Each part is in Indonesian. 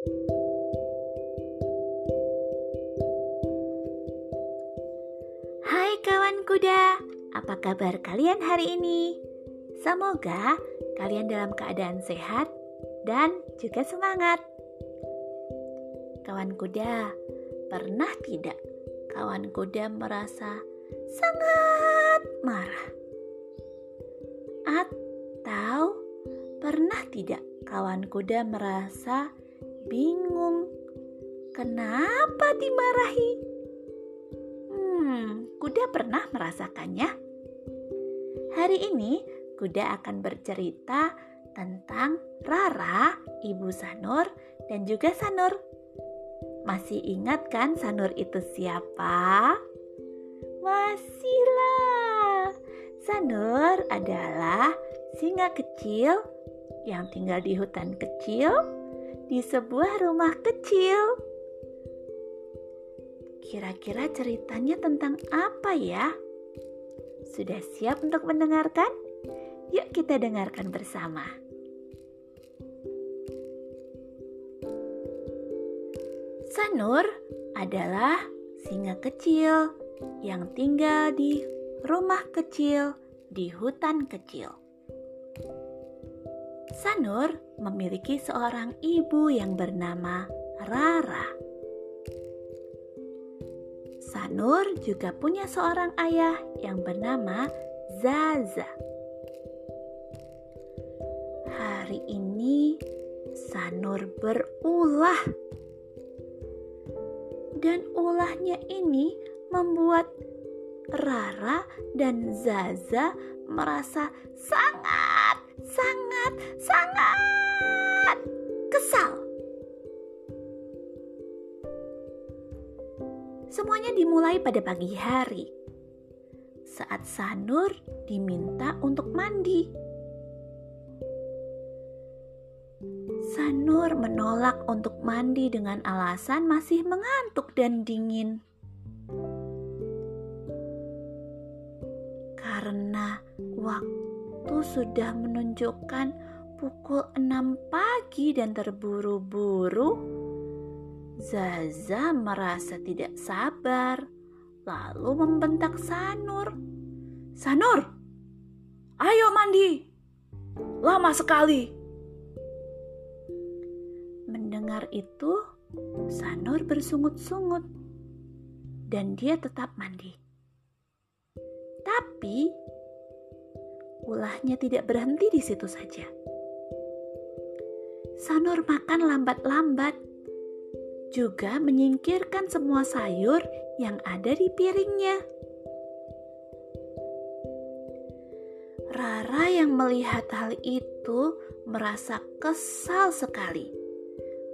Hai kawan kuda, apa kabar kalian hari ini? Semoga kalian dalam keadaan sehat dan juga semangat. Kawan kuda, pernah tidak kawan kuda merasa sangat marah? Atau pernah tidak kawan kuda merasa bingung kenapa dimarahi? kuda pernah merasakannya? Hari ini kuda akan bercerita tentang Rara, Ibu Sanur, dan juga Sanur. Masih ingat kan Sanur itu siapa? Masihlah. Sanur adalah singa kecil yang tinggal di hutan kecil di sebuah rumah kecil. Kira-kira ceritanya tentang apa ya? Sudah siap untuk mendengarkan? Yuk kita dengarkan bersama. Sanur adalah singa kecil yang tinggal di rumah kecil di hutan kecil. Sanur memiliki seorang ibu yang bernama Rara. Sanur juga punya seorang ayah yang bernama Zaza. Hari ini Sanur berulah. Dan ulahnya ini membuat Rara dan Zaza merasa sangat, sangat, sangat kesal. Semuanya dimulai pada pagi hari. Saat Sanur diminta untuk mandi. Sanur menolak untuk mandi dengan alasan masih mengantuk dan dingin. Karena waktu sudah menunjukkan pukul 6 pagi dan terburu-buru, Zaza merasa tidak sabar, lalu membentak Sanur. Sanur, ayo mandi. Lama sekali. Mendengar itu, Sanur bersungut-sungut dan dia tetap mandi. Tapi ulahnya tidak berhenti di situ saja. Sanur makan lambat-lambat juga menyingkirkan semua sayur yang ada di piringnya. Rara yang melihat hal itu merasa kesal sekali.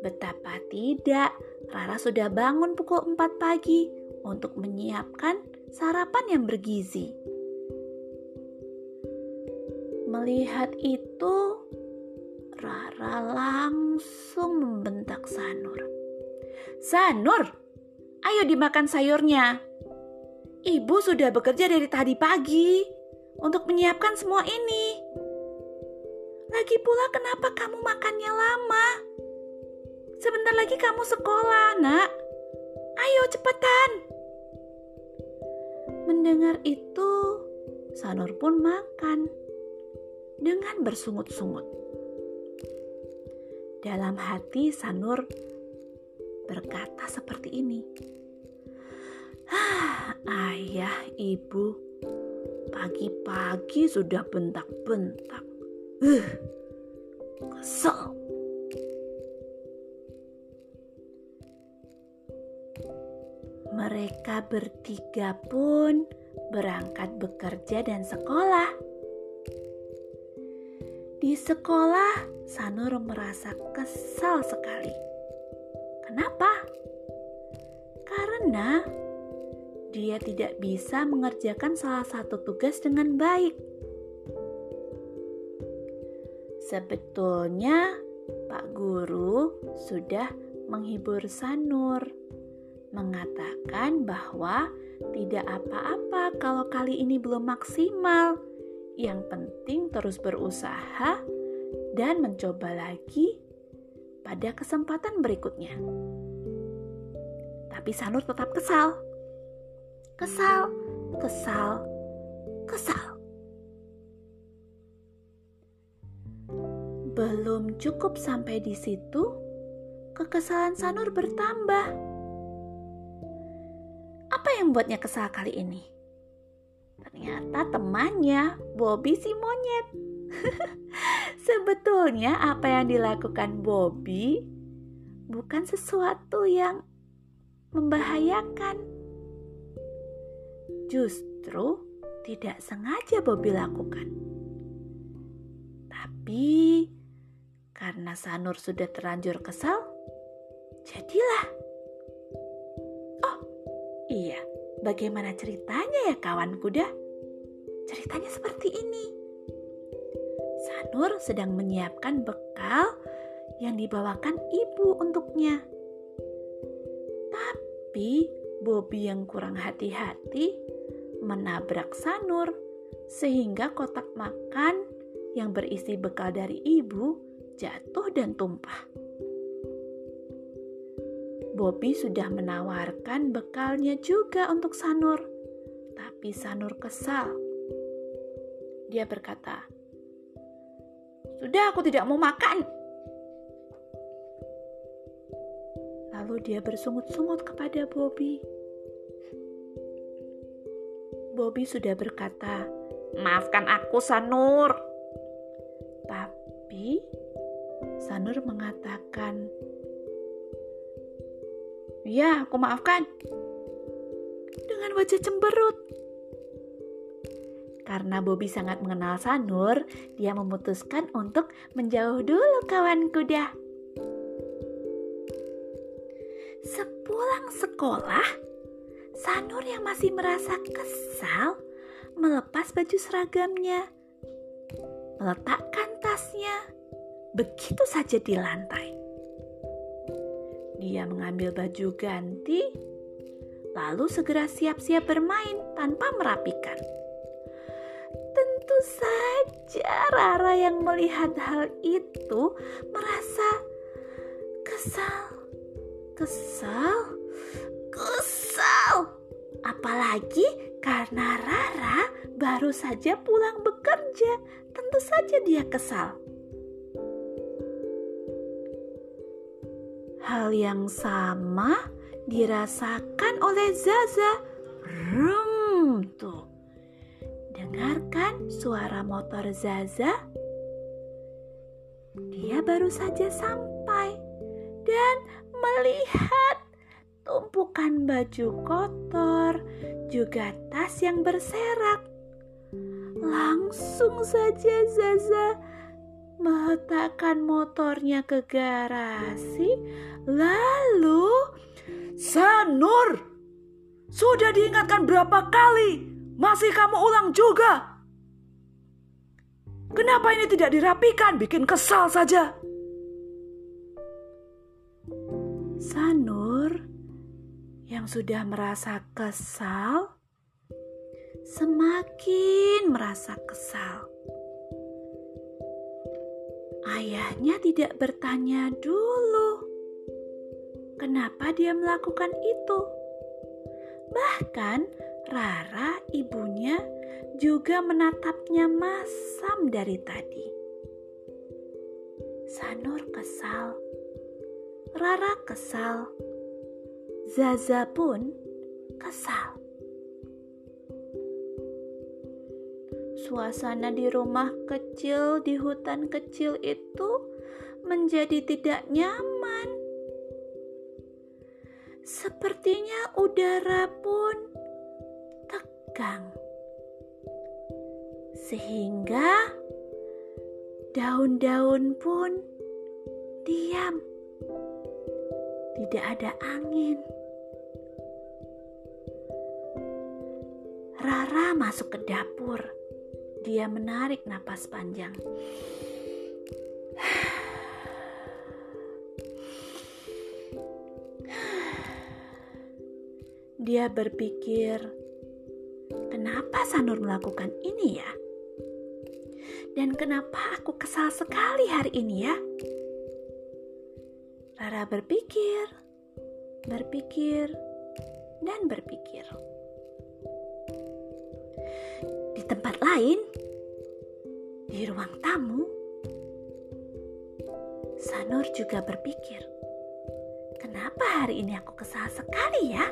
Betapa tidak, Rara sudah bangun pukul 4 pagi untuk menyiapkan sarapan yang bergizi. Melihat itu, Rara langsung membentak Sanur. Sanur, ayo dimakan sayurnya. Ibu sudah bekerja dari tadi pagi untuk menyiapkan semua ini. Lagi pula kenapa kamu makannya lama? Sebentar lagi kamu sekolah, nak. Ayo cepetan. Mendengar itu, Sanur pun makan dengan bersungut-sungut. Dalam hati Sanur berkata seperti ini. Ah, ayah, ibu, pagi-pagi sudah bentak-bentak. Uh, kesel. Mereka bertiga pun berangkat bekerja dan sekolah. Di sekolah, Sanur merasa kesal sekali Kenapa? Karena dia tidak bisa mengerjakan salah satu tugas dengan baik. Sebetulnya, Pak Guru sudah menghibur Sanur, mengatakan bahwa tidak apa-apa kalau kali ini belum maksimal. Yang penting terus berusaha dan mencoba lagi pada kesempatan berikutnya. Tapi Sanur tetap kesal. Kesal, kesal, kesal. Belum cukup sampai di situ, kekesalan Sanur bertambah. Apa yang membuatnya kesal kali ini? Ternyata temannya, Bobby si monyet. Sebetulnya apa yang dilakukan Bobby bukan sesuatu yang membahayakan. Justru tidak sengaja Bobby lakukan. Tapi karena Sanur sudah terlanjur kesal, jadilah. Oh, iya. Bagaimana ceritanya ya kawan kuda? Ceritanya seperti ini. Sanur sedang menyiapkan bekal yang dibawakan ibu untuknya. Tapi Bobby yang kurang hati-hati menabrak Sanur sehingga kotak makan yang berisi bekal dari ibu jatuh dan tumpah. Bobby sudah menawarkan bekalnya juga untuk Sanur, tapi Sanur kesal. Dia berkata, "Sudah, aku tidak mau makan." Lalu dia bersungut-sungut kepada Bobby. Bobby sudah berkata, "Maafkan aku, Sanur." Tapi Sanur mengatakan, Ya, aku maafkan. Dengan wajah cemberut. Karena Bobby sangat mengenal Sanur, dia memutuskan untuk menjauh dulu kawan kuda. Sepulang sekolah, Sanur yang masih merasa kesal melepas baju seragamnya, meletakkan tasnya, begitu saja di lantai. Dia mengambil baju ganti, lalu segera siap-siap bermain tanpa merapikan. Saja Rara yang melihat hal itu merasa kesal, kesal, kesal. Apalagi karena Rara baru saja pulang bekerja, tentu saja dia kesal. Hal yang sama dirasakan oleh Zaza. Rum. Dengarkan suara motor Zaza. Dia baru saja sampai dan melihat tumpukan baju kotor, juga tas yang berserak. Langsung saja Zaza meletakkan motornya ke garasi, lalu Sanur, sudah diingatkan berapa kali? Masih kamu ulang juga? Kenapa ini tidak dirapikan? Bikin kesal saja. Sanur yang sudah merasa kesal semakin merasa kesal. Ayahnya tidak bertanya dulu kenapa dia melakukan itu. Bahkan Rara, ibunya, juga menatapnya masam dari tadi. Sanur kesal, Rara kesal, Zaza pun kesal. suasana di rumah kecil di hutan kecil itu menjadi tidak nyaman. Sepertinya udara pun tegang, sehingga daun-daun pun diam, tidak ada angin. Rara masuk ke dapur dia menarik napas panjang. Dia berpikir, kenapa Sanur melakukan ini ya? Dan kenapa aku kesal sekali hari ini ya? Rara berpikir, berpikir, dan berpikir. Di tempat lain, di ruang tamu, Sanur juga berpikir, "Kenapa hari ini aku kesal sekali ya?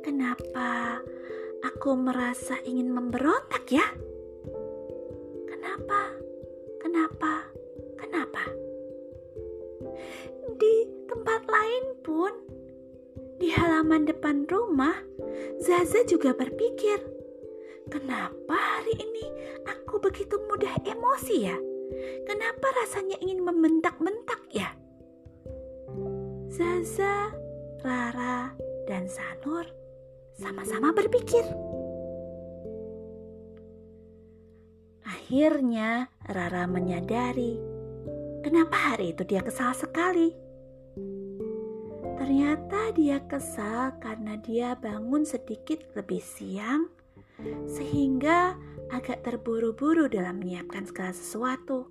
Kenapa aku merasa ingin memberontak ya? Kenapa? Kenapa? Kenapa?" Di tempat lain pun, di halaman depan rumah, Zaza juga berpikir, "Kenapa hari ini aku begitu mudah emosi ya? Kenapa rasanya ingin membentak-bentak ya?" Zaza, Rara, dan Sanur sama-sama berpikir. Akhirnya, Rara menyadari kenapa hari itu dia kesal sekali. Ternyata dia kesal karena dia bangun sedikit lebih siang, sehingga agak terburu-buru dalam menyiapkan segala sesuatu.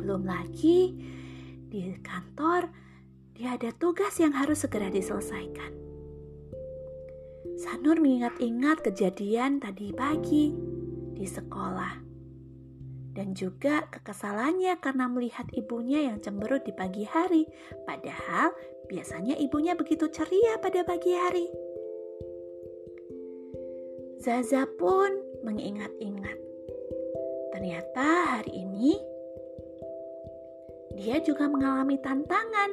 Belum lagi di kantor, dia ada tugas yang harus segera diselesaikan. Sanur mengingat-ingat kejadian tadi pagi di sekolah dan juga kekesalannya karena melihat ibunya yang cemberut di pagi hari, padahal biasanya ibunya begitu ceria pada pagi hari. Zaza pun mengingat-ingat, ternyata hari ini dia juga mengalami tantangan.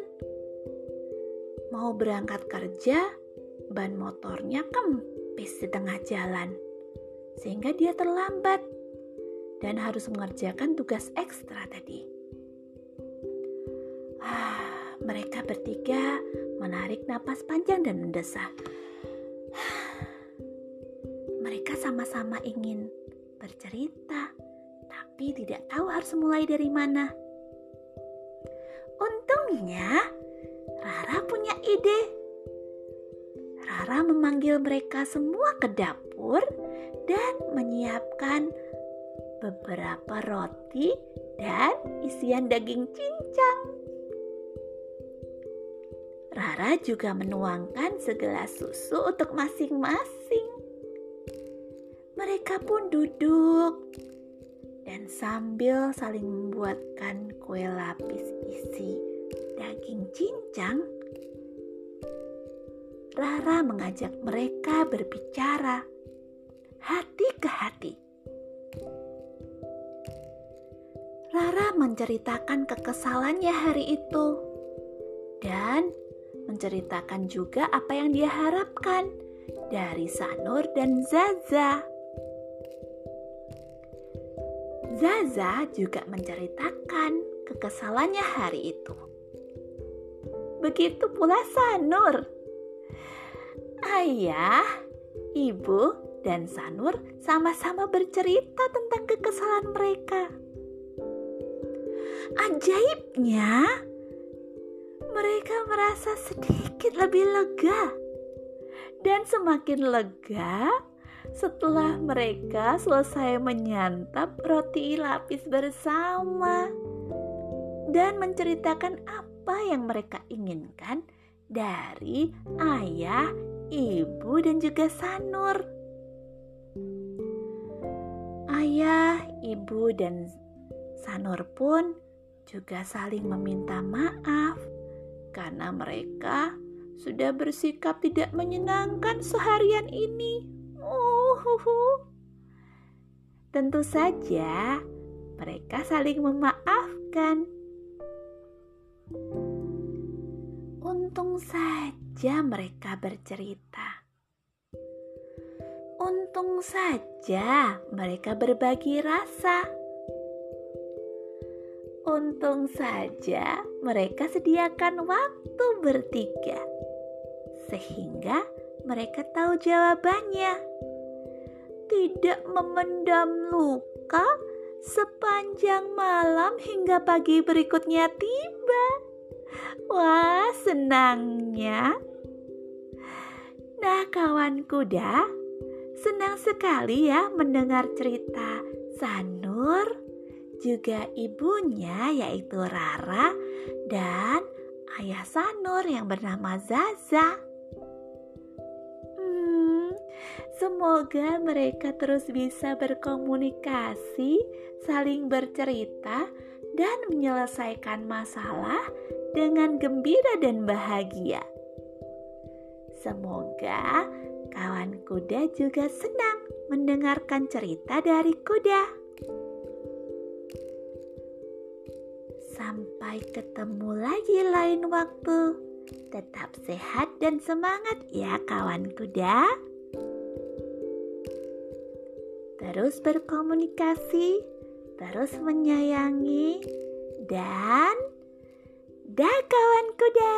Mau berangkat kerja, ban motornya kempis di tengah jalan, sehingga dia terlambat dan harus mengerjakan tugas ekstra tadi. Ah, mereka bertiga menarik napas panjang dan mendesah. Mereka sama-sama ingin bercerita, tapi tidak tahu harus mulai dari mana. Untungnya, Rara punya ide. Rara memanggil mereka semua ke dapur dan menyiapkan beberapa roti, dan isian daging cincang. Rara juga menuangkan segelas susu untuk masing-masing. Mereka pun duduk dan sambil saling membuatkan kue lapis isi daging cincang, Rara mengajak mereka berbicara hati ke hati. Rara menceritakan kekesalannya hari itu dan menceritakan juga apa yang dia harapkan dari Sanur dan Zaza. Zaza juga menceritakan kekesalannya hari itu. Begitu pula Sanur. Ayah, ibu, dan Sanur sama-sama bercerita tentang kekesalan mereka. Ajaibnya, mereka merasa sedikit lebih lega, dan semakin lega setelah mereka selesai menyantap roti lapis bersama dan menceritakan apa yang mereka inginkan dari ayah, ibu, dan juga Sanur. Ayah, ibu, dan Sanur pun juga saling meminta maaf karena mereka sudah bersikap tidak menyenangkan seharian ini. Uhuhu. Tentu saja mereka saling memaafkan. Untung saja mereka bercerita. Untung saja mereka berbagi rasa Untung saja mereka sediakan waktu bertiga, sehingga mereka tahu jawabannya. Tidak memendam luka sepanjang malam hingga pagi berikutnya tiba. Wah, senangnya. Nah, kawan kuda, senang sekali ya mendengar cerita Sanur juga ibunya yaitu Rara dan ayah Sanur yang bernama Zaza. Hmm, semoga mereka terus bisa berkomunikasi, saling bercerita, dan menyelesaikan masalah dengan gembira dan bahagia. Semoga kawan kuda juga senang mendengarkan cerita dari kuda. Sampai ketemu lagi lain waktu. Tetap sehat dan semangat ya kawan kuda. Terus berkomunikasi, terus menyayangi, dan dah kawan kuda.